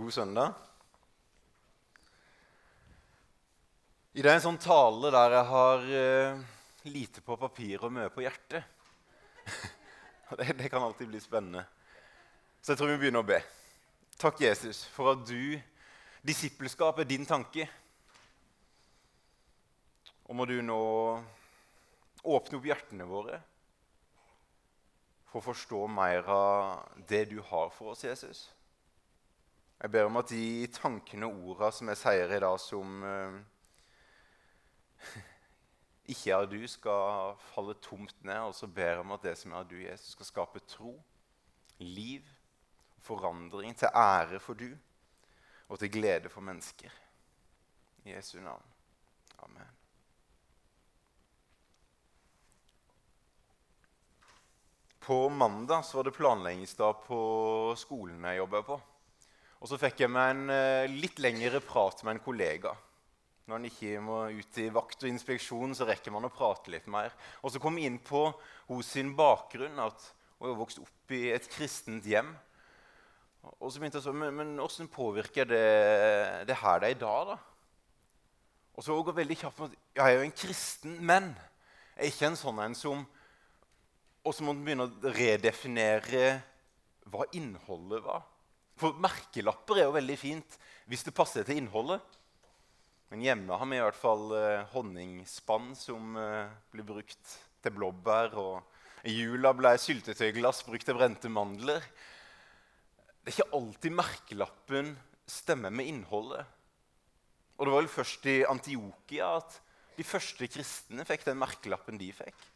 God søndag. I det er en sånn tale der jeg har uh, lite på papir og mye på hjertet. det, det, kan alltid bli spennende. Så jeg tror vi begynner å be. Takk, Jesus, for at du Disippelskap er din tanke. Og må du nå åpne opp hjertene våre for å forstå mer av det du har for oss, Jesus. Jeg ber om at de tankene og ordene som jeg sier i dag, som uh, ikke er du, skal falle tomt ned. Og så ber jeg om at det som er du, Jesus, skal skape tro, liv, forandring til ære for du og til glede for mennesker. I Jesu navn. Amen. På mandag var det planleggingsdag på skolen jeg jobber på. Og så fikk jeg meg en uh, litt lengre prat med en kollega. Når en ikke må ut i vakt og inspeksjon, så rekker man å prate litt mer. Og så kom jeg inn på hos sin bakgrunn, at hun har vokst opp i et kristent hjem. Og så begynte jeg sånn Men, åssen påvirker det, det her deg i dag, da? Og så går veldig kjapt at ja, jeg er jo en kristen, men jeg er ikke en sånn en som Og så må man begynne å redefinere hva innholdet var. For merkelapper er jo veldig fint hvis det passer til innholdet. Men hjemme har vi i hvert fall eh, honningspann som eh, blir brukt til blåbær. Og i jula ble syltetøyglass brukt til brente mandler. Det er ikke alltid merkelappen stemmer med innholdet. Og det var vel først i Antiokia at de første kristne fikk den merkelappen de fikk.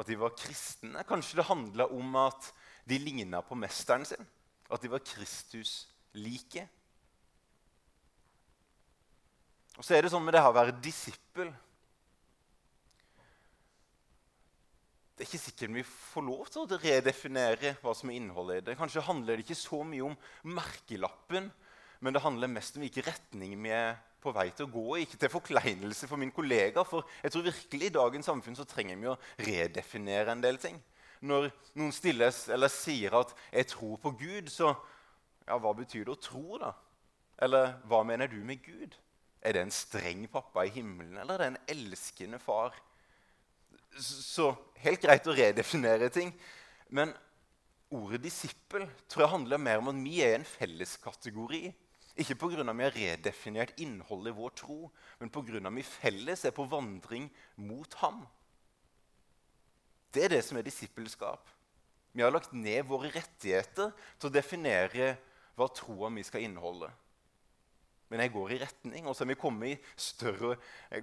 At de var kristne. Kanskje det handla om at de ligna på mesteren sin. At de var Kristus-like. Og så er det sånn med det her å være disippel Det er ikke sikkert vi får lov til å redefinere hva som er innholdet i det. Kanskje handler det ikke så mye om merkelappen, men det handler mest om hvilken retning vi er på vei til å gå. Ikke til forkleinelse for min kollega, for jeg tror virkelig i dagens samfunn så trenger vi å redefinere en del ting når noen stilles eller sier at 'jeg tror på Gud', så ja, hva betyr det å tro, da? Eller hva mener du med Gud? Er det en streng pappa i himmelen, eller er det en elskende far? Så helt greit å redefinere ting. Men ordet 'disippel' tror jeg handler mer om at vi er en felleskategori. Ikke pga. at vi har redefinert innholdet i vår tro, men pga. at vi felles er på vandring mot ham. Det er det som er disippelskap. Vi har lagt ned våre rettigheter til å definere hva troa mi skal inneholde. Men jeg går i retning, og så er vi kommet i større,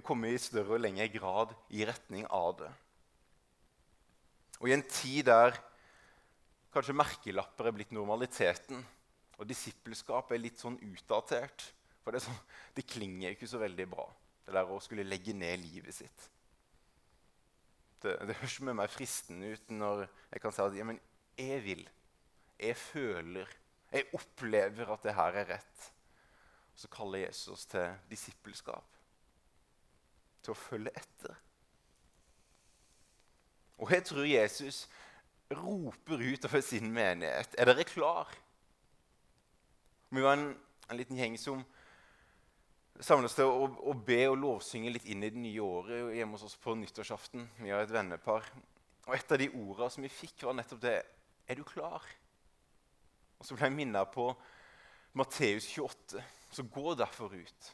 kommet i større og lengre grad i retning av det. Og i en tid der kanskje merkelapper er blitt normaliteten, og disippelskap er litt sånn utdatert For det, sånn, det klinger ikke så veldig bra, det der å skulle legge ned livet sitt. Det, det høres med meg fristende ut når jeg kan si at ja, men jeg vil, jeg føler, jeg opplever at det her er rett. Og så kaller Jesus til disippelskap, til å følge etter. Og jeg tror Jesus roper ut over sin menighet. Er dere klar? Vi var en, en liten gjeng som samles til å, å, be og lovsynge litt inn i det nye året hjemme hos oss på nyttårsaften. Vi har et vennepar. Og Et av de ordene som vi fikk, var nettopp det Er du klar? Og Så ble jeg minnet på Matteus 28. Så gå derfor ut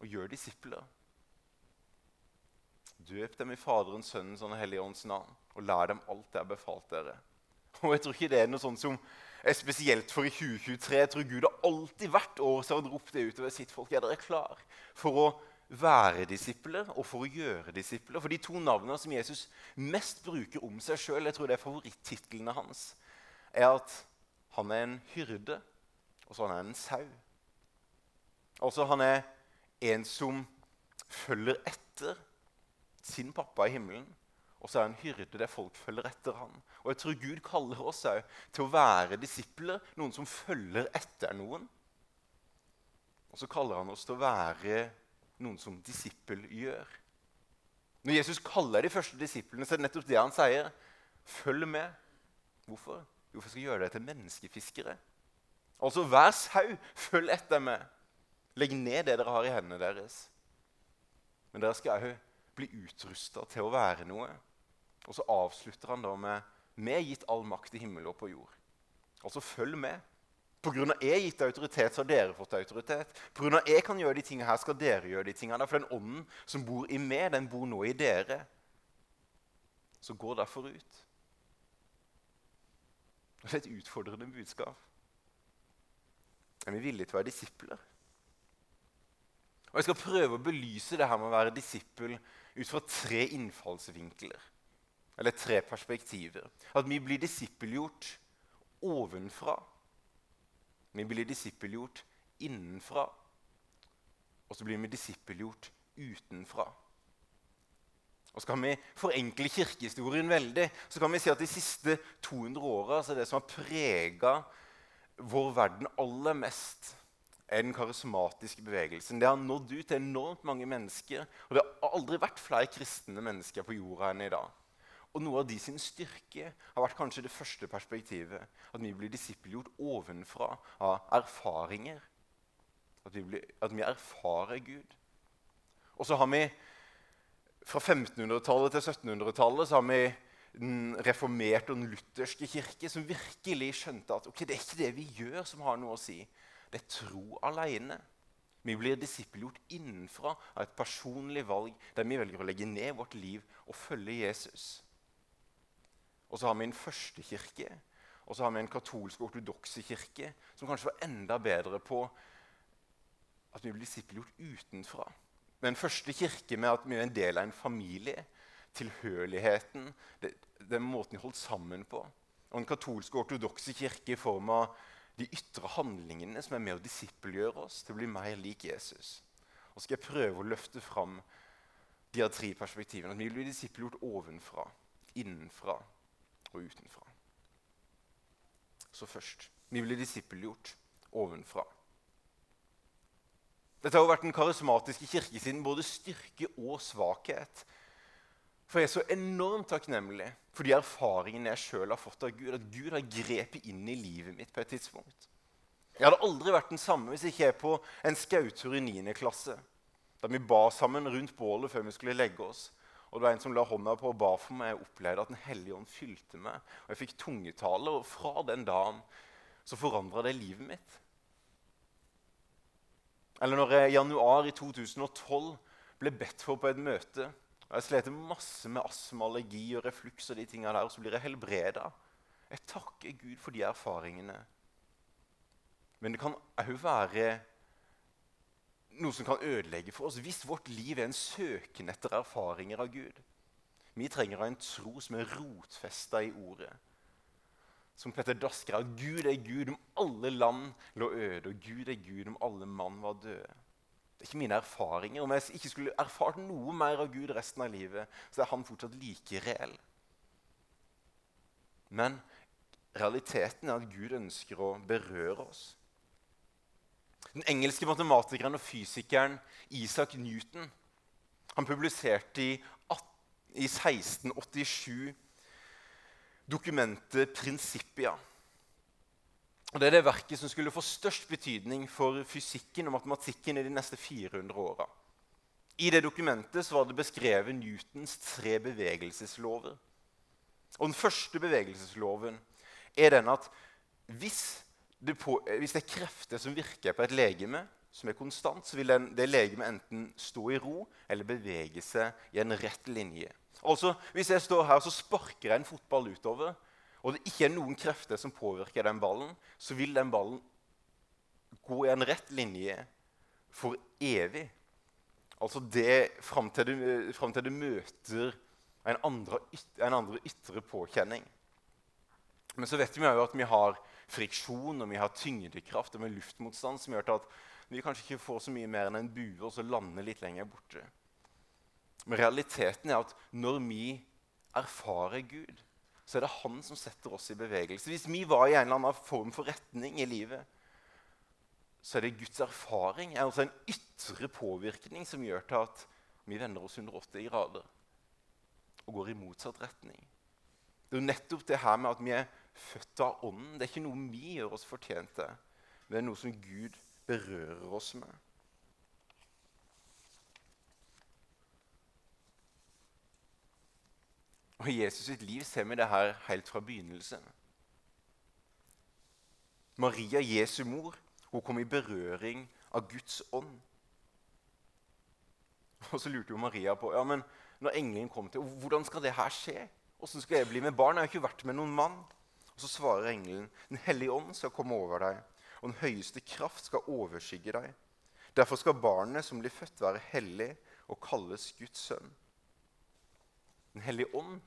og gjør disipler. Døp dem i Faderens, Sønnens og Den hellige ånds navn, og lær dem alt det har befalt dere. Og Jeg tror ikke det er noe sånt som er spesielt for i 2023. Jeg tror Gud alltid hvert år så har han ropt det utover sitt folk. Er dere klar for å være disipler og for å gjøre disipler? For de to navnene som Jesus mest bruker om seg sjøl, jeg tror det er favorittitlene hans, er at han er en hyrde, og så han er en sau. Altså han er en som følger etter sin pappa i himmelen. Og så er han hyrde der folk følger etter ham. Og jeg tror Gud kaller oss til å være disipler, noen som følger etter noen. Og så kaller han oss til å være noen som disippel gjør. Når Jesus kaller de første disiplene, så er det nettopp det han sier. Følg med. Hvorfor? Jo, for jeg skal gjøre deg til menneskefiskere. Altså vær sau, følg etter meg. Legg ned det dere har i hendene deres. Men dere skal òg bli utrusta til å være noe. Og så avslutter han da med Vi er gitt all makt i himmel og på jord. Altså følg med. Av jeg gitt autoritet, så har dere fått autoritet. Av jeg kan gjøre de tingene her, skal dere gjøre de tingene. For den ånden som bor i meg, den bor nå i dere. Så gå derfor ut. Det er et utfordrende budskap. Er vi villige til å være disipler? Og Jeg skal prøve å belyse det her med å være disippel ut fra tre innfallsvinkler. Eller tre perspektiver. At vi blir disippelgjort ovenfra. Vi blir disippelgjort innenfra. Og så blir vi disippelgjort utenfra. Og Skal vi forenkle kirkehistorien veldig, så kan vi si at de siste 200 åra er det som har prega vår verden aller mest, er den karismatiske bevegelsen. Det har nådd ut til enormt mange mennesker. Og det har aldri vært flere kristne mennesker på jorda enn i dag. Og noe av de sin styrke har vært kanskje det første perspektivet. At vi blir disippelgjort ovenfra av erfaringer. At vi, blir, at vi erfarer Gud. Og så har vi fra 1500-tallet til 1700-tallet så har vi den reformerte og den lutherske kirke som virkelig skjønte at okay, det er ikke det vi gjør, som har noe å si. Det er tro alene. Vi blir disippelgjort innenfra av et personlig valg der vi velger å legge ned vårt liv og følge Jesus. Og så har vi en førstekirke, og så har vi en katolsk ortodokse kirke som kanskje var enda bedre på at vi blir disippelgjort utenfra. Den første kirke med at vi er en del av en familie. Tilhørigheten, den måten vi holdt sammen på. Og Den katolske ortodokse kirke i form av de ytre handlingene som er med å disippelgjøre oss til å bli mer lik Jesus. Og skal jeg prøve å løfte fram de tre perspektivene. At vi blir disippelgjort ovenfra, innenfra og utenfra. Så først vi blir disippelgjort ovenfra. Dette har jo vært den karismatiske kirke sin både styrke og svakhet. For jeg er så enormt takknemlig for de erfaringene jeg sjøl har fått av Gud. At Gud har grepet inn i livet mitt på et tidspunkt. Jeg hadde aldri vært den samme hvis ikke jeg er på en skautur i 9. klasse. Da vi ba sammen rundt bålet før vi skulle legge oss. Og det var En som la hånda på og ba for meg. Jeg opplevde at Den hellige ånd fylte meg. Og Jeg fikk tungetale. Og fra den dagen så forandra det livet mitt. Eller når jeg i januar i 2012 ble bedt for på et møte og Jeg slet masse med astma, allergi og refluks, og de tingene der, og så blir jeg helbreda. Jeg takker Gud for de erfaringene. Men det kan òg være noe som kan ødelegge for oss hvis vårt liv er en søken etter erfaringer av Gud. Vi trenger en tro som er rotfesta i ordet som Petter Dasker at Gud er Gud om alle land lå øde, og Gud er Gud om alle mann var døde. Det er ikke mine erfaringer. Om jeg ikke skulle erfart noe mer av Gud resten av livet, så er han fortsatt like reell. Men realiteten er at Gud ønsker å berøre oss. Den engelske matematikeren og fysikeren Isaac Newton han publiserte i, i 1687 dokumentet Principia. Det er det verket som skulle få størst betydning for fysikken og matematikken i de neste 400 åra. I det dokumentet var det beskrevet Newtons tre bevegelseslover. Og Den første bevegelsesloven er den at hvis på, hvis det er krefter som virker på et legeme, som er konstant, så vil den, det legemet enten stå i ro eller bevege seg i en rett linje. Altså, Hvis jeg står her og sparker jeg en fotball utover, og det ikke er noen krefter som påvirker den ballen, så vil den ballen gå i en rett linje for evig. Altså det fram til du, frem til du møter en andre, en andre, ytre påkjenning. Men så vet vi jo at vi har friksjon og vi har tyngdekraft og med luftmotstand som gjør at vi kanskje ikke får så mye mer enn en bue og så lander litt lenger borte. Men realiteten er at når vi erfarer Gud, så er det han som setter oss i bevegelse. Hvis vi var i en eller annen form for retning i livet, så er det Guds erfaring, er altså en ytre påvirkning som gjør til at vi vender oss 180 grader og går i motsatt retning. Det er jo nettopp det her med at vi er født av Ånden. Det er ikke noe vi gjør oss fortjent til. men det er noe som Gud berører oss med. Og I Jesus sitt liv ser vi det her helt fra begynnelsen. Maria, Jesu mor, hun kom i berøring av Guds ånd. Og så lurte jo Maria på ja, men når engelen kom til hvordan skal det her skje. Hvordan skal jeg bli med barn? Jeg har jo ikke vært med noen mann. Og Så svarer engelen Den hellige ånd skal komme over deg, og den høyeste kraft skal overskygge deg. Derfor skal barnet som blir født, være hellig og kalles Guds sønn. Den hellige ånd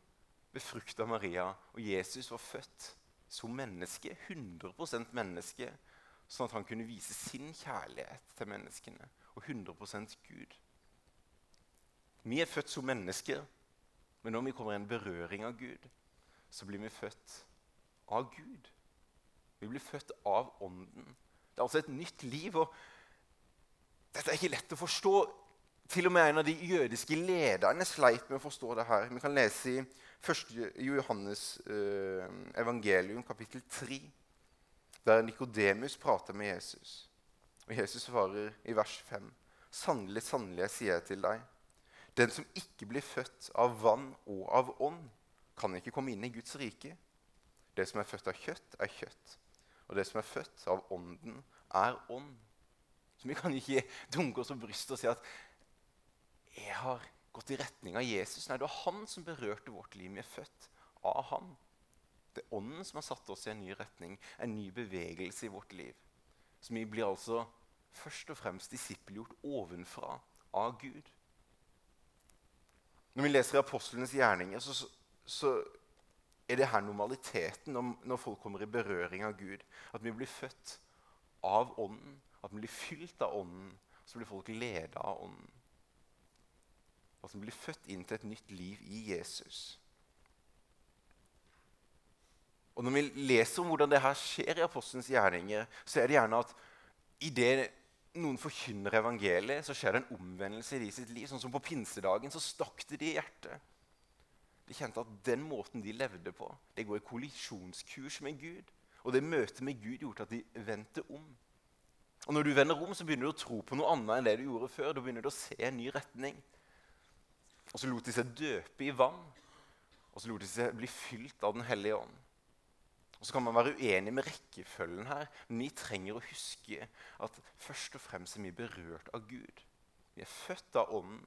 befrukta Maria, og Jesus var født som menneske, 100% menneske, sånn at han kunne vise sin kjærlighet til menneskene, og 100% Gud. Vi er født som mennesker, men når vi kommer i en berøring av Gud, så blir vi født av Gud. Vi blir født av Ånden. Det er altså et nytt liv. og Dette er ikke lett å forstå. Til og med en av de jødiske lederne sleit med å forstå det her. Vi kan lese i 1. Johannes eh, evangelium, kapittel 3, der Nikodemus prater med Jesus. Og Jesus svarer i vers 5.: Sannelig, sannelig, jeg sier til deg, den som ikke blir født av vann og av ånd, kan ikke komme inn i Guds rike. Det som er født av kjøtt, er kjøtt. Og det som er født av ånden, er ånd. Så vi kan ikke dunke oss på brystet og si at 'jeg har gått i retning av Jesus'. Nei, det var han som berørte vårt liv. Vi er født av han. Det er ånden som har satt oss i en ny retning, en ny bevegelse i vårt liv. Så vi blir altså først og fremst disippelgjort ovenfra av Gud. Når vi leser i apostlenes gjerninger, så, så er det her normaliteten når, folk kommer i berøring av Gud. At vi blir født av Ånden, at vi blir fylt av Ånden. Så blir folk ledet av Ånden. At vi blir født inn til et nytt liv i Jesus. Og Når vi leser om hvordan det her skjer i apostelens gjerninger, så er det gjerne at i det noen forkynner evangeliet, så skjer det en omvendelse i de sitt liv. Sånn som På pinsedagen så stakk det de i hjertet. De kjente at den måten de levde på, det går i kollisjonskurs med Gud. Og det møtet med Gud gjorde at de vendte om. Og Når du vender om, så begynner du å tro på noe annet enn det du gjorde før. Da begynner du å se en ny retning. Og så lot de seg døpe i vann, og så lot de seg bli fylt av Den hellige ånd. Og Så kan man være uenig med rekkefølgen her, men vi trenger å huske at først og fremst er vi berørt av Gud. Vi er født av Ånden.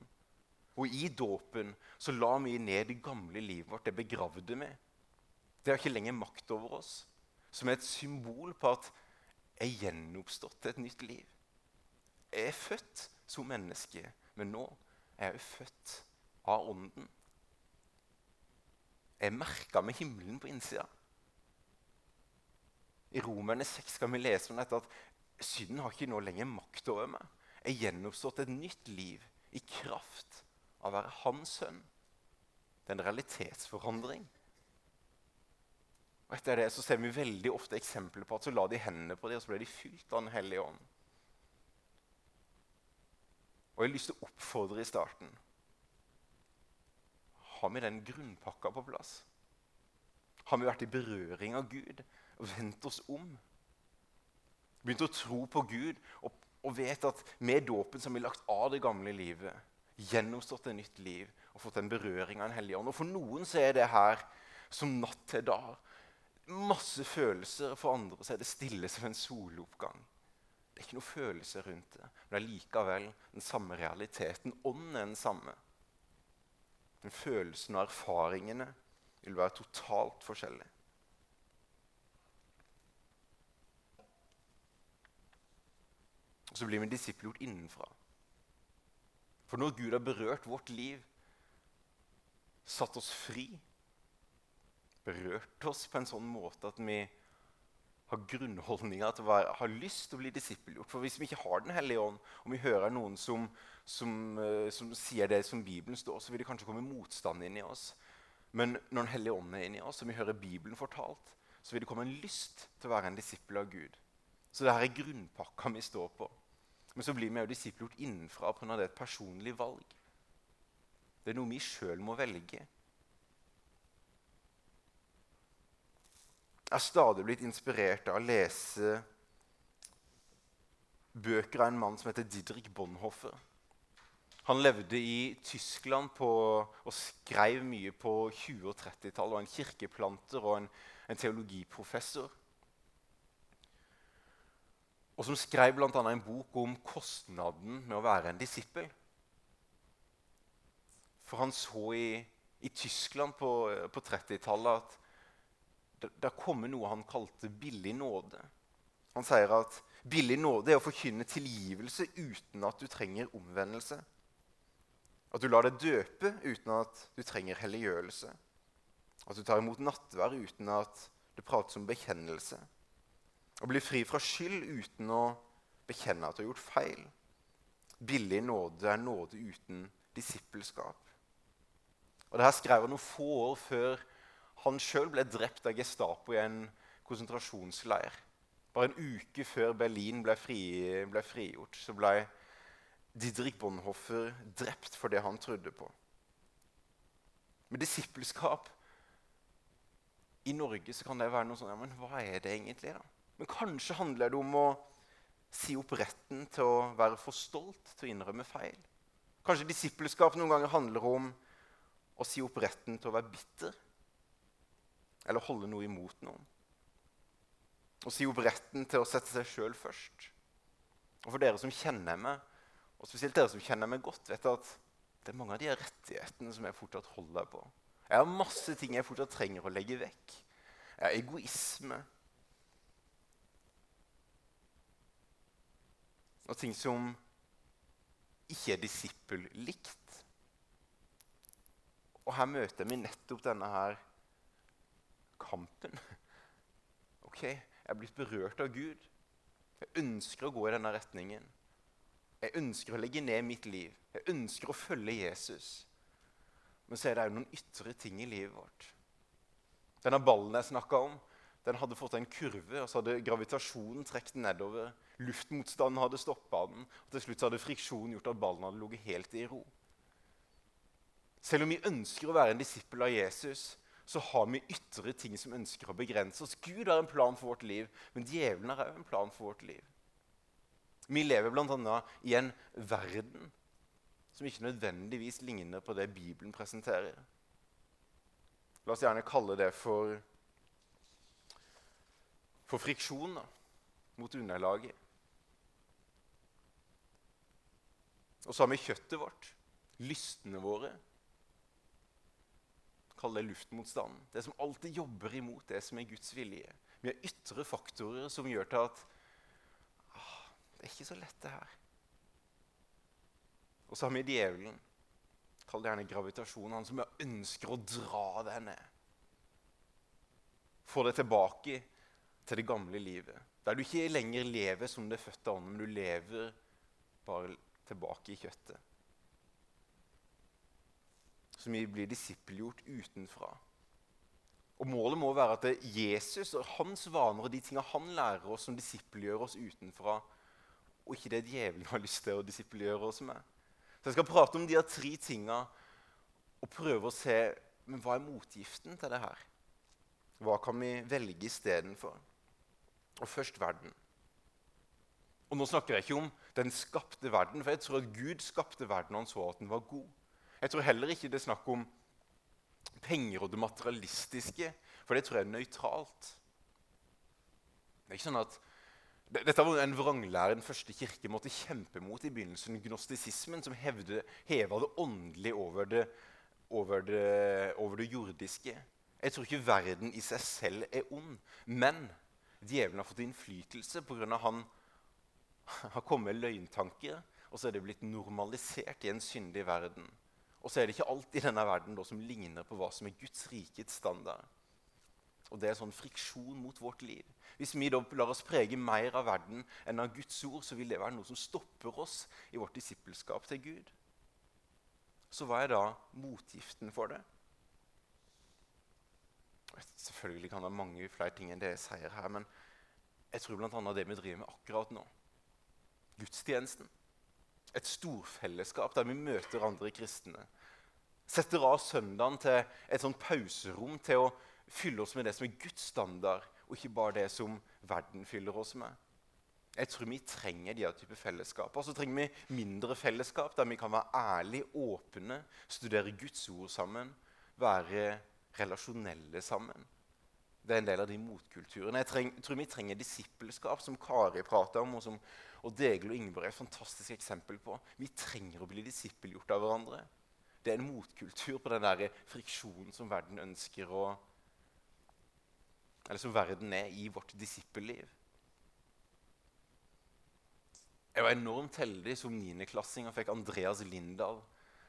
Og i dåpen så la vi ned det gamle livet vårt. Det begravde vi. Det har ikke lenger makt over oss. Som er et symbol på at jeg er gjenoppstått til et nytt liv. Jeg er født som menneske, men nå er jeg født av Ånden. Jeg er merka med himmelen på innsida. I Romerne 6 skal vi lese om dette at synden har ikke nå lenger makt over meg. Jeg er gjenoppstått et nytt liv i kraft av å være hans sønn. Det er en realitetsforandring. Og Etter det så ser vi veldig ofte eksempler på at så la de hendene på dem, og så ble de fylt av Den hellige ånd. Og Jeg har lyst til å oppfordre i starten Har vi den grunnpakka på plass? Har vi vært i berøring av Gud? og vendt oss om. Begynt å tro på Gud og, og vet at med dåpen så har vi lagt av det gamle livet. Gjennomstått et nytt liv og fått en berøring av en hellig ånd. Og For noen så er det her som natt til dag. Masse følelser. For andre så er det stille som en soloppgang. Det er ikke noe følelse rundt det, men det er likevel den samme realiteten. Ånden er den samme. Men følelsene og erfaringene vil være totalt forskjellige. Så blir vi disippelgjort innenfra. For når Gud har berørt vårt liv, satt oss fri, berørt oss på en sånn måte at vi har grunnholdninger til å har lyst til å bli disippelgjort. For hvis vi ikke har Den hellige ånd, og vi hører noen som, som, uh, som, sier det som Bibelen står, så vil det kanskje komme motstand inn i oss. Men når Den hellige ånd er inni oss, og vi hører Bibelen fortalt, så vil det komme en lyst til å være en disippel av Gud. Så dette er grunnpakka vi står på. Men så blir vi jo disippelgjort innenfra pga. det er et personlig valg. Det er noe vi sjøl må velge. Jeg har stadig blitt inspirert av å lese bøker av en mann som heter Didrik Bonhoeffer. Han levde i Tyskland på, og skrev mye på 20- og 30-tallet. Var en kirkeplanter og en, en teologiprofessor. Og som skrev bl.a. en bok om kostnaden med å være en disippel. For han så i, i Tyskland på, på 30-tallet at det, kommer noe han kalte billig nåde. Han sier at billig nåde er å forkynne tilgivelse uten at du trenger omvendelse. At du lar deg døpe uten at du trenger helliggjørelse. At du tar imot nattvær uten at det prates om bekjennelse. Å bli fri fra skyld uten å bekjenne at du har gjort feil. Billig nåde er nåde uten disippelskap. Og Dette skrev han noen få år før han sjøl ble drept av Gestapo i en konsentrasjonsleir. Bare en uke før Berlin ble, fri, ble frigjort, så ble Didrik Bonhoeffer drept for det han trodde på. Med disippelskap i Norge så kan det være noe sånn ja, Men hva er det egentlig? da? Men kanskje handler det om å si opp retten til å være for stolt til å innrømme feil. Kanskje disippelskap noen ganger handler om å si opp retten til å være bitter. Eller holde noe imot noen. Å si opp retten til å sette seg sjøl først. Og for dere som kjenner meg, og spesielt dere som kjenner meg godt, vet at det er mange av de rettighetene som jeg fortsatt holder på. Jeg har masse ting jeg fortsatt trenger å legge vekk. Jeg har egoisme. Og ting som ikke er disippellikt. Og her møter vi nettopp denne her kampen. Ok, Jeg er blitt berørt av Gud. Jeg ønsker å gå i denne retningen. Jeg ønsker å legge ned mitt liv. Jeg ønsker å følge Jesus. Men så er det òg noen ytre ting i livet vårt. Denne ballen jeg snakka om, den hadde fått en kurve, og så hadde gravitasjonen trukket nedover. Luftmotstanden hadde stoppa den, og til slutt hadde friksjonen gjort at ballen hadde ligget helt i ro. Selv om vi ønsker å være en disippel av Jesus, så har vi ytre ting som ønsker å begrense oss. Gud har en plan for vårt liv, men djevelen har òg en plan for vårt liv. Vi lever bl.a. i en verden som ikke nødvendigvis ligner på det Bibelen presenterer. La oss gjerne kalle det for, for friksjon da, mot underlaget. Og så har vi kjøttet vårt, lystene våre. Kall det luftmotstanden. Det som alltid jobber imot det som er Guds vilje. Vi har ytre faktorer som gjør til at det er ikke så lett, det her. Og så har vi djevelen. Kall det gjerne gravitasjonen. Han som ønsker å dra deg ned. Få deg tilbake til det gamle livet. Der du ikke lenger lever som det fødte ånden, men du lever bare tilbake i kjøttet. Så vi blir disippelgjort utenfra. Og Målet må være at Jesus og hans vaner og de tingene han lærer oss, som disippelgjør oss utenfra, og ikke det djevelen har lyst til å disippelgjøre oss med. Så Jeg skal prate om de her tre tingene og prøve å se men hva er motgiften til det her. Hva kan vi velge istedenfor? Og først verden. Og Nå snakker jeg ikke om den skapte verden, for jeg tror at Gud skapte verden og han så at den var god. Jeg tror heller ikke det er snakk om penger og det materialistiske, for det tror jeg er nøytralt. Det er ikke sånn at dette var en vranglære den første kirke måtte kjempe mot i begynnelsen. Gnostisismen, som hevde, heva det åndelige over det, over, det, over det, jordiske. Jeg tror ikke verden i seg selv er ond, men djevelen har fått innflytelse pga. han har kommet løgntanker, og så er det blitt normalisert i en syndig verden. Og så er det ikke alt i denne verden da, som ligner på hva som er Guds rikets standard. Og det er sånn friksjon mot vårt liv. Hvis vi da lar oss prege mer av verden enn av Guds ord, så vil det være noe som stopper oss i vårt disippelskap til Gud. Så hva er da motgiften for det? Selvfølgelig kan det være mange flere ting enn det jeg sier her, men jeg tror bl.a. det vi driver med akkurat nå. Gudstjenesten. Et storfellesskap der vi møter andre kristne. Setter av søndagen til et sånt pauserom til å fylle oss med det som er Guds standard, og ikke bare det som verden fyller oss med. Jeg tror vi trenger de type fellesskap. Og så trenger vi mindre fellesskap, der vi kan være ærlige, åpne, studere Guds ord sammen, være relasjonelle sammen. Det er en del av de motkulturene. Jeg, treng, tror vi trenger disippelskap, som Kari prata om, og som og Degel og Ingeborg er et fantastisk eksempel på. Vi trenger å bli disippelgjort av hverandre. Det er en motkultur på den der friksjonen som verden ønsker å Eller som verden er i vårt disippelliv. Jeg var enormt heldig som niendeklassing og fikk Andreas Lindahl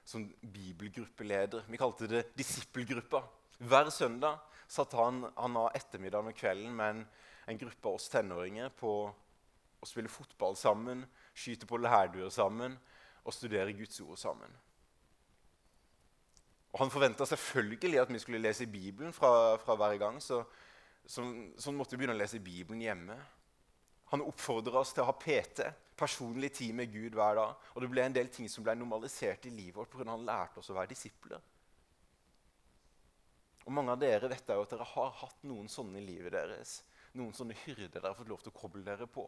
som bibelgruppeleder. Vi kalte det disippelgruppa. Hver søndag satt han, han av ettermiddagen og kvelden med en, en gruppe av oss tenåringer på å spille fotball sammen, skyte på lærduer sammen og studere Guds ord sammen. Og Han forventa selvfølgelig at vi skulle lese Bibelen fra, fra hver gang. Så, så, så måtte vi begynne å lese Bibelen hjemme. Han oppfordra oss til å ha PT, personlig tid med Gud hver dag. Og det ble en del ting som ble normalisert i livet vårt pga. han lærte oss å være disipler. Og Mange av dere vet jo at dere har hatt noen sånne i livet deres. Noen sånne hyrder dere har fått lov til å koble dere på.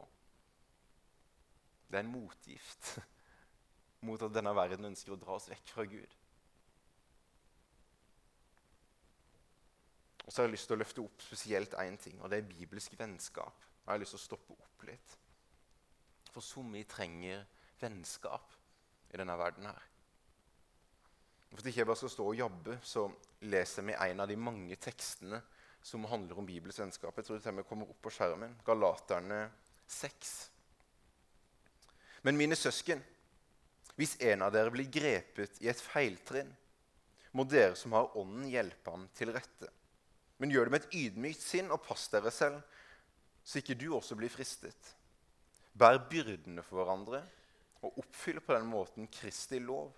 Det er en motgift mot at denne verden ønsker å dra oss vekk fra Gud. Og så har jeg lyst til å løfte opp spesielt én ting, og det er bibelsk vennskap. Jeg har lyst til å stoppe opp litt. For så mye trenger vennskap i denne verden her. For at ikke jeg bare skal stå og jobbe, så leser vi en av de mange tekstene som handler om Bibels vennskap. Jeg tror det kommer opp på skjermen. Galaterne 6. Men mine søsken, hvis en av dere blir grepet i et feiltrinn, må dere som har Ånden, hjelpe ham til rette. Men gjør det med et ydmykt sinn, og pass dere selv, så ikke du også blir fristet. Bær byrdene for hverandre og oppfyll på den måten Kristi lov.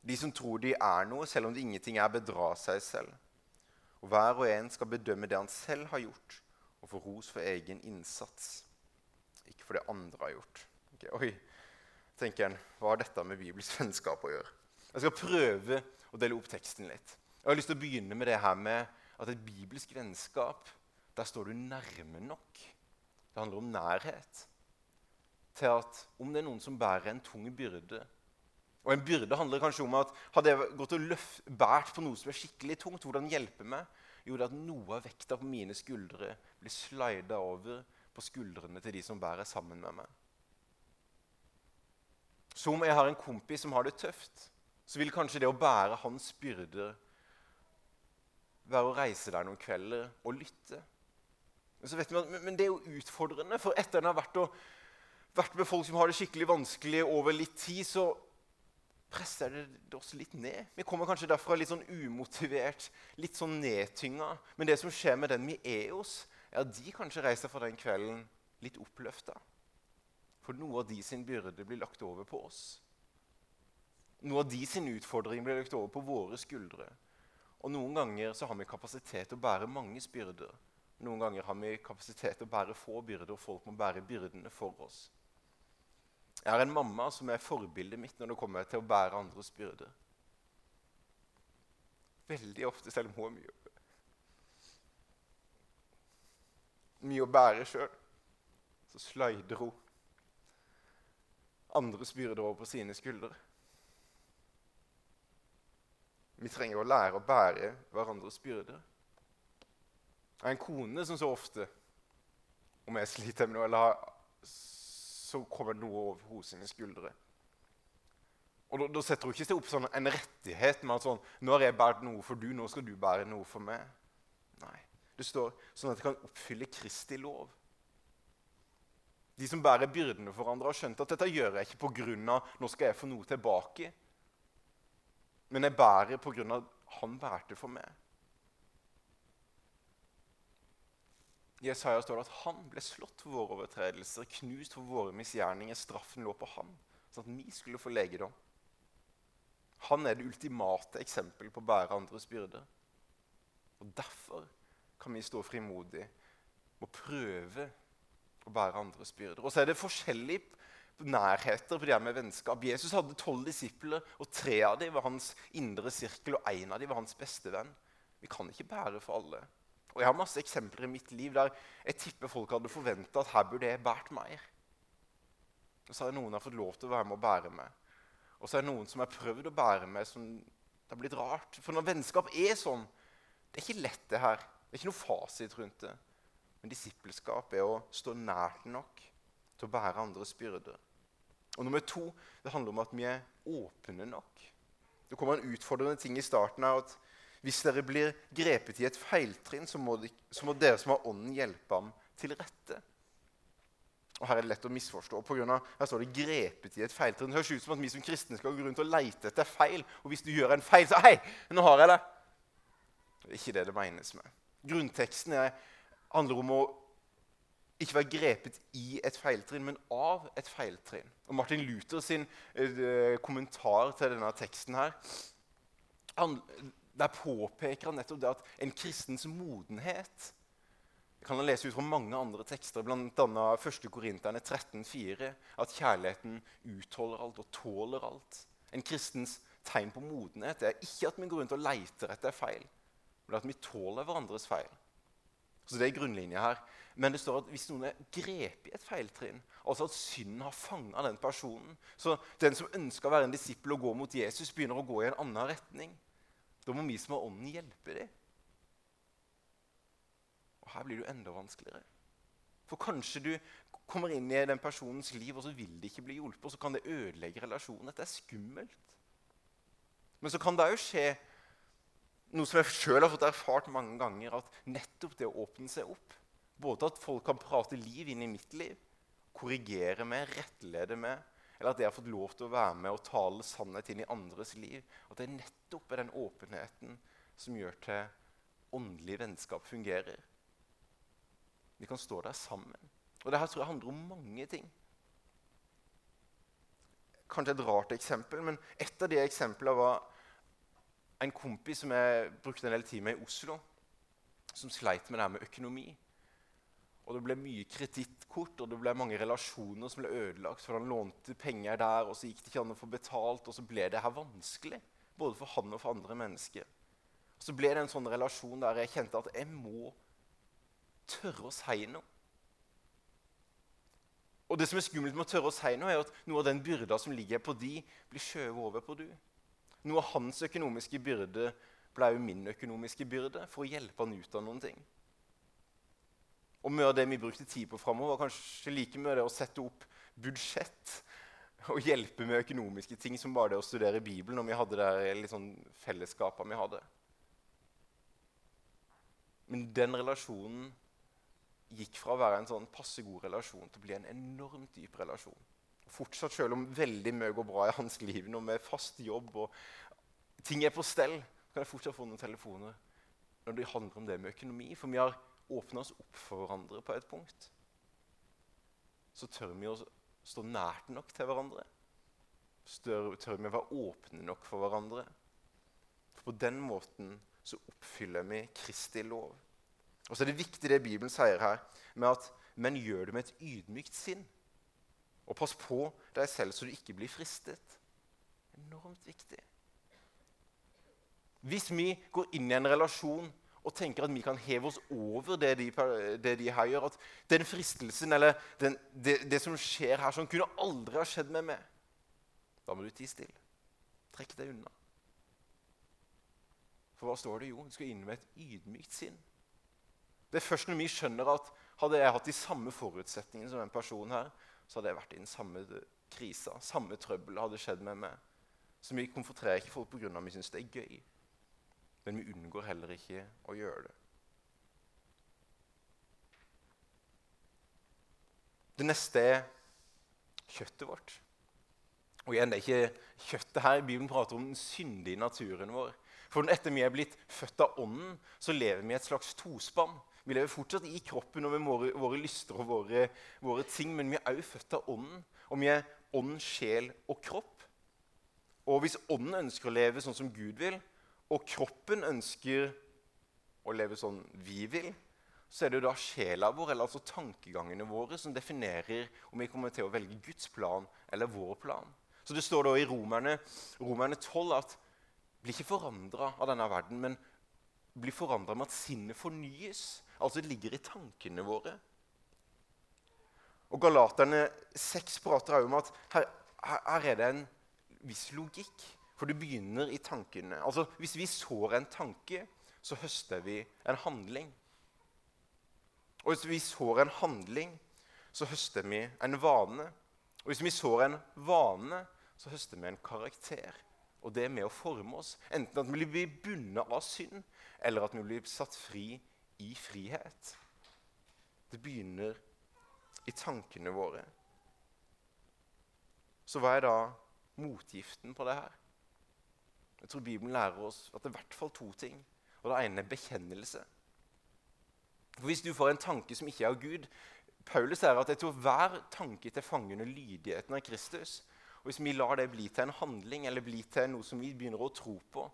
De som tror de er noe, selv om det ingenting er, bedra seg selv. Og hver og en skal bedømme det han selv har gjort, og få ros for egen innsats, ikke for det andre har gjort. Okay, oi, tenker han, Hva har dette med Bibels vennskap å gjøre? Jeg skal prøve å dele opp teksten litt. Jeg har lyst til å begynne med det her med at et bibelsk vennskap, der står du nærme nok. Det handler om nærhet. Til at om det er noen som bærer en tung byrde Og en byrde handler kanskje om at hadde jeg gått og løft, bært på noe som er skikkelig tungt, hvordan hjelpe meg? Jo, det at noe av vekta på mine skuldre blir slida over på skuldrene til de som bærer sammen med meg. Så om jeg har en kompis som har det tøft, så vil kanskje det å bære hans byrder være å reise der noen kvelder og lytte. Men, vet man, men det er jo utfordrende, for etter en har vært, og, vært, med folk som har det skikkelig vanskelig over litt tid, så presser det oss litt ned. Vi kommer kanskje derfra litt sånn umotivert, litt sånn nedtynga. Men det som skjer med den vi er hos, er at de kanskje reiser fra den kvelden litt oppløfta. For noe av de sin byrde blir lagt over på oss. Noe av de sin utfordring blir lagt over på våre skuldre. Og Noen ganger så har vi kapasitet til å bære manges byrder. Noen ganger har vi kapasitet til å bære få byrder, og folk må bære byrdene for oss. Jeg har en mamma som er forbildet mitt når det kommer til å bære andres byrder. Veldig ofte, selv om hun har mye, mye å bære sjøl, så slider hun andres byrde over på sine skuldre. Vi trenger å lære å bære hverandres byrder. Jeg har en kone som så ofte, om jeg sliter med noe, eller så kommer noe over hos sine skuldre. Og da, setter hun ikke opp sånn en rettighet med at sånn, 'Nå har jeg båret noe for du, nå skal du bære noe for meg.' Nei. Det står sånn at det kan oppfylle Kristi lov. De som bærer byrdene for hverandre, har skjønt at dette gjør jeg ikke pga. nå skal jeg få noe tilbake. Men jeg bærer pga. han bærte for meg. I Jesaja står det at han ble slått for våre overtredelser, knust for våre misgjerninger. Straffen lå på han, sånn at vi skulle få legedom. Han er det ultimate eksempel på å bære andres byrder. Og Derfor kan vi stå frimodig og prøve å bære andres byrder. Og så er det forskjellige nærheter på det her med vennskap. Jesus hadde tolv disipler, og tre av dem var hans indre sirkel, og én av dem var hans beste venn. Vi kan ikke bære for alle. Og Jeg har masse eksempler i mitt liv der jeg tipper folk hadde forventa at her burde jeg båret mer. Og så har noen har fått lov til å være med og bære med. Og så er det noen som har prøvd å bære med, som det har blitt rart. For når vennskap er sånn Det er ikke lett, det her. Det er ikke noe fasit rundt det. Men disippelskap er å stå nært nok til å bære andres byrder. Og nummer to det handler om at vi er åpne nok. Det kommer en utfordrende ting i starten av at hvis dere blir grepet i et feiltrinn, så må, de, så må dere som har ånden, hjelpe ham til rette. Og Her er det lett å misforstå. På grunn av, her står det 'grepet i et feiltrinn'. Det høres ut som at vi som kristne skal gå rundt og leite etter feil. Og hvis du gjør en feil, så 'Hei, nå har jeg det!' Det er ikke det det menes med. Grunnteksten er, handler om å ikke være grepet i et feiltrinn, men av et feiltrinn. Og Martin Luther sin uh, kommentar til denne teksten her, han, der påpeker han nettopp det at en kristens modenhet kan han lese ut fra mange andre tekster, bl.a. 1. Korinterne 13,4, at kjærligheten utholder alt og tåler alt. En kristens tegn på modenhet er ikke at vi går rundt og leter etter feil, men at vi tåler hverandres feil. Så Det er grunnlinja her. Men det står at hvis noen er grepet i et feiltrinn, altså at synden har fanga den personen Så den som ønsker å være en disippel og gå mot Jesus, begynner å gå i en annen retning. Da må vi som har ånden, hjelpe dem. Og her blir det jo enda vanskeligere. For kanskje du kommer inn i den personens liv, og så vil de ikke bli hjulpet. Og så kan det ødelegge relasjonen. Dette er skummelt. Men så kan det òg skje noe som jeg sjøl har fått erfart mange ganger, at nettopp det å åpne seg opp Både at folk kan prate liv inn i mitt liv, korrigere meg, rettlede meg, eller at jeg har fått lov til å være med og tale sannhet inn i andres liv. At det nettopp er den åpenheten som gjør til åndelig vennskap fungerer. Vi kan stå der sammen. Og Dette tror jeg handler om mange ting. Kanskje et rart eksempel, men et av de eksemplene var en kompis som jeg brukte en del tid med i Oslo, som sleit med det her med økonomi. Og Det ble mye kredittkort og det ble mange relasjoner som ble ødelagt. for Han lånte penger der, og så gikk det ikke an å få betalt, og så ble det her vanskelig. Både for han og for andre mennesker. Og Så ble det en sånn relasjon der jeg kjente at jeg må tørre å si noe. Og det som er skummelt med å tørre å si noe, er at noe av den byrda som ligger på de, blir skjøvet over på du. Noe av hans økonomiske byrde ble jo min økonomiske byrde for å hjelpe han ut av noen ting. Og mye av det vi brukte tid på framover, var kanskje like mye det å sette opp budsjett og hjelpe med økonomiske ting som bare det å studere Bibelen. når vi hadde det litt sånn fellesskapet vi hadde. Men den relasjonen gikk fra å være en sånn passe god relasjon til å bli en enormt dyp relasjon. Fortsatt, Selv om veldig mye går bra i hans liv nå med fast jobb og ting er på stell, kan jeg fortsatt få noen telefoner når det handler om det med økonomi. For vi har åpna oss opp for hverandre på et punkt. Så tør vi å stå nært nok til hverandre. Stør, tør vi å være åpne nok for hverandre. For på den måten så oppfyller vi Kristi lov. Og så er det viktig det Bibelen sier her, med at men gjør det med et ydmykt sinn. Og pass på deg selv så du ikke blir fristet. Enormt viktig. Hvis vi går inn i en relasjon og tenker at vi kan heve oss over det de, det de her gjør At den fristelsen eller den, det, det, som skjer her, som kunne aldri ha skjedd med meg Da må du tie stille. Trekk deg unna. For hva står det? Jo, du skal inn med et ydmykt sinn. Det er først når vi skjønner at hadde jeg hatt de samme forutsetningene som en person her, så hadde jeg vært i den samme krisa. Samme trøbbel hadde skjedd med meg. Så vi konfronterer ikke folk pga. at vi syns det er gøy. Men vi unngår heller ikke å gjøre det. Det neste er kjøttet vårt. Og igjen, det er ikke kjøttet her. Bibelen prater om den syndige naturen vår. For etter vi er blitt født av Ånden, så lever vi i et slags tospann. Vi lever fortsatt i kroppen og med våre, våre lyster og våre, våre, ting, men vi er også født av Ånden. Og vi er ånd, sjel og kropp. Og hvis Ånden ønsker å leve sånn som Gud vil, og kroppen ønsker å leve sånn vi vil, så er det jo da sjela vår, eller altså tankegangene våre, som definerer om vi kommer til å velge Guds plan eller vår plan. Så det står da i Romerne, Romerne 12 at bli ikke forandra av denne verden, men blir forandra med at sinnet fornyes. Altså det ligger i tankene våre. Og Galaterne 6 prater også om at her, her, er det en viss logikk. For det begynner i tankene. Altså, Hvis vi sår en tanke, så høster vi en handling. Og hvis vi sår en handling, så høster vi en vane. Og hvis vi sår en vane, så høster vi en karakter. Og det er med å forme oss. Enten at vi blir bundet av synd, eller at vi blir satt fri i frihet. Det begynner i tankene våre. Så hva er da motgiften på det her? Jeg tror Bibelen lærer oss at det er i hvert fall to ting. Og Det ene er bekjennelse. For Hvis du får en tanke som ikke er av Gud Paulus sier at jeg tror hver tanke til fange lydigheten av Kristus. Og Hvis vi lar det bli til en handling eller bli til noe som vi begynner å tro på,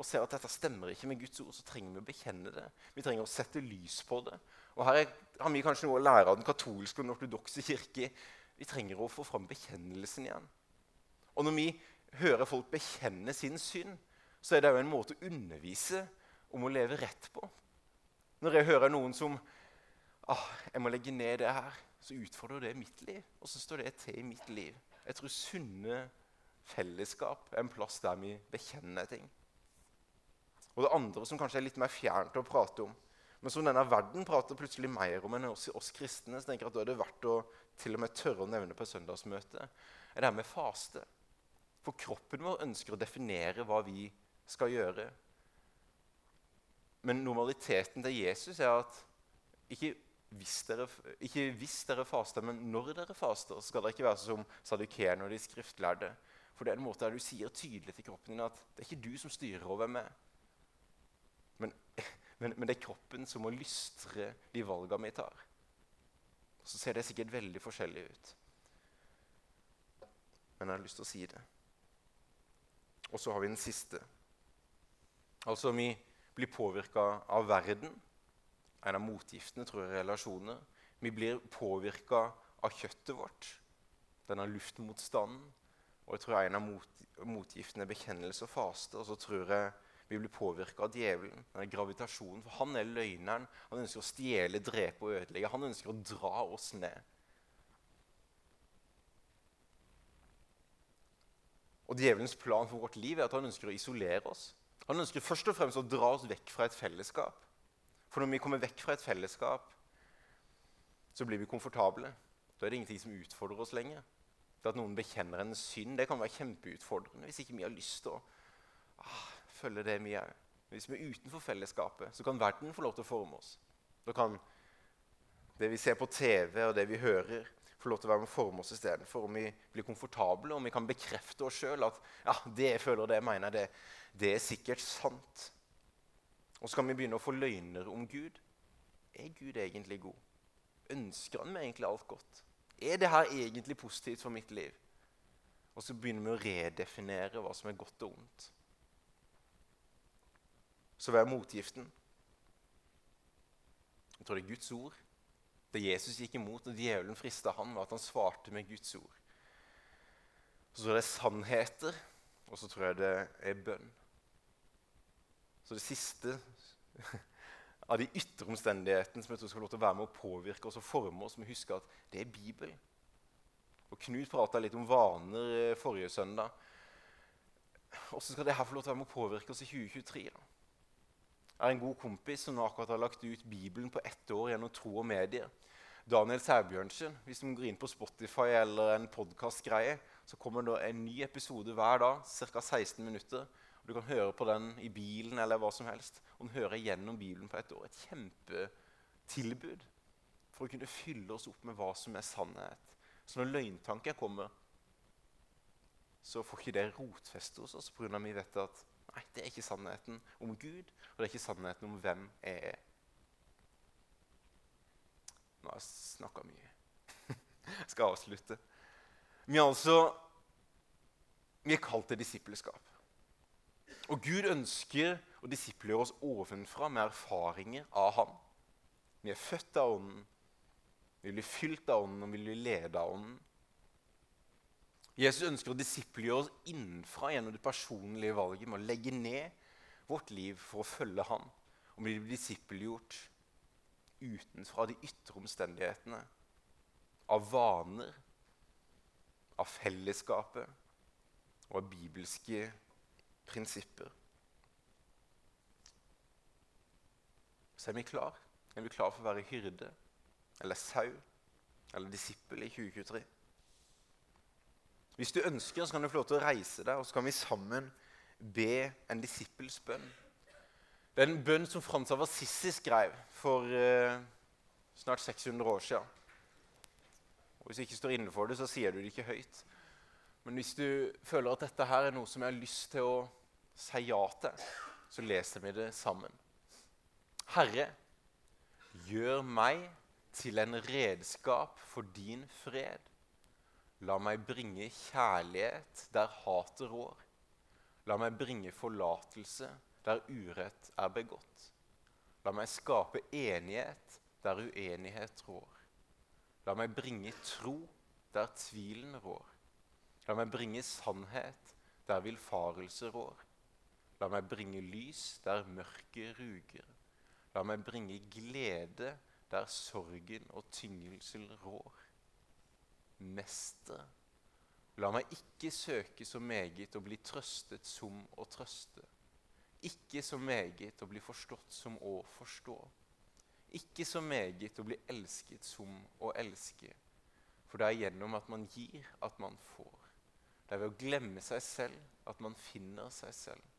og ser at dette stemmer ikke med Guds ord, så trenger vi å bekjenne det. Vi trenger å sette lys på det. Og Her er, har vi kanskje noe å lære av den katolske og den ortodokse kirke. Vi trenger å få fram bekjennelsen igjen. Og når vi hører folk bekjenne sin synd, så er det jo en måte å undervise om å leve rett på. Når jeg hører noen som ah, 'Jeg må legge ned det her', så utfordrer det mitt liv. Og så står det til i mitt liv. Jeg tror sunne fellesskap er en plass der vi bekjenner ting. Og det andre som kanskje er litt mer fjernt å prate om, men som denne verden prater plutselig mer om enn oss, oss kristne, så tenker jeg at da er det verdt å til og med tørre å nevne på søndagsmøtet, er det her med faste. For kroppen vår ønsker å definere hva vi skal gjøre. Men normaliteten til Jesus er at ikke hvis dere, ikke hvis dere faster, men når dere faster, skal dere ikke være som sadukeerne og de skriftlærde. For det er en måte der du sier tydelig til kroppen din at det er ikke du som styrer over meg. Men, men, det er kroppen som må lystre de valgene vi tar. Så ser det sikkert veldig forskjellig ut. Men jeg har lyst til å si det. Og så har vi den siste. Altså, vi blir påvirka av verden. En av motgiftene tror jeg er relasjoner. Vi blir påvirka av kjøttet vårt, denne luftmotstanden. Og jeg tror en av mot, motgiftene er bekjennelse og faste. Og så tror jeg vi blir påvirka av djevelen, denne gravitasjonen. For han er løgneren. Han ønsker å stjele, drepe og ødelegge. Han ønsker å dra oss ned. Og Djevelens plan for vårt liv er at han ønsker å isolere oss. Han ønsker først og fremst å dra oss vekk fra et fellesskap. For når vi kommer vekk fra et fellesskap, så blir vi komfortable. Da er det ingenting som utfordrer oss lenger. Det At noen bekjenner en synd, det kan være kjempeutfordrende hvis ikke vi har lyst til å ah, følge det vi òg. Hvis vi er utenfor fellesskapet, så kan verden få lov til å forme oss. Da kan det vi ser på TV og det vi hører, få lov til å være med å forme oss istedenfor. Om vi blir komfortable om vi kan bekrefte oss sjøl at ja, det jeg føler, det jeg mener, det, det er sikkert sant. Og så kan vi begynne å få løgner om Gud. Er Gud egentlig god? Ønsker han meg egentlig alt godt? Er det her egentlig positivt for mitt liv? Og så begynner vi å redefinere hva som er godt og ondt. Så vær motgiften? Jeg tror det er Guds ord. Det Jesus gikk imot og djevelen frista han, var at han svarte med Guds ord. Så tror jeg det er sannheter, og så tror jeg det er bønn. Så det siste av de ytre omstendighetene som jeg tror skal lov til å være med å påvirke oss og forme oss, må huske at det er Bibelen. Og Knut prata litt om vaner eh, forrige søndag. Hvordan skal det her få lov til å være med å påvirke oss i 2023? da? Har en god kompis som nå akkurat har lagt ut Bibelen på ett år gjennom tro og medier. Daniel Sæbjørnsen. Hvis du går inn på Spotify eller en podkastgreie, så kommer det en ny episode hver dag, ca. 16 minutter. Du kan høre på den i bilen eller hva som helst. Og den hører gjennom Bibelen på ett år. Et kjempetilbud for å kunne fylle oss opp med hva som er sannhet. Så når løgntanker kommer, så får ikke det rotfeste hos oss pga. vi vet at nei, det er ikke sannheten om Gud, og det er ikke sannheten om hvem jeg er. Nå har jeg snakka mye. jeg skal avslutte. Vi er altså vi er kalt til disippelskap. Og Gud ønsker å disiplere oss ovenfra med erfaringer av ham. Vi er født av Ånden, vi blir fylt av Ånden og vi blir ledet av Ånden. Jesus ønsker å disippelgjøre oss innenfra gjennom det personlige valget med å legge ned vårt liv for å følge Han. Og bli disippelgjort utenfra de ytre omstendighetene, av vaner, av fellesskapet og av bibelske prinsipper. Så er vi klar. Er vi klar for å være hyrde eller sau eller disippel i 2023? Hvis du ønsker, så kan du få lov til å reise deg, og så kan vi sammen be en disippels bønn. Det er en bønn som Frans av Assisi skrev for eh, snart 600 år siden. Og Hvis du ikke står inne for det, så sier du det ikke høyt. Men hvis du føler at dette her er noe som jeg har lyst til å si ja til, så leser vi det sammen. Herre, gjør meg til en redskap for din fred. La meg bringe kjærlighet der hatet rår. La meg bringe forlatelse der urett er begått. La meg skape enighet der uenighet rår. La meg bringe tro der tvilen rår. La meg bringe sannhet der villfarelse rår. La meg bringe lys der mørket ruger. La meg bringe glede der sorgen og tyngelsel rår. Mester, la meg ikke søke så meget å bli trøstet som å trøste. Ikke så meget å bli forstått som å forstå. Ikke så meget å bli elsket som å elske. For det er gjennom at man gir, at man får. Det er ved å glemme seg selv at man finner seg selv.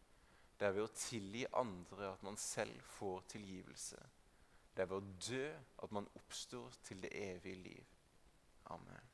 Det er ved å tilgi andre at man selv får tilgivelse. Det er ved å dø at man oppstår til det evige liv. Amen.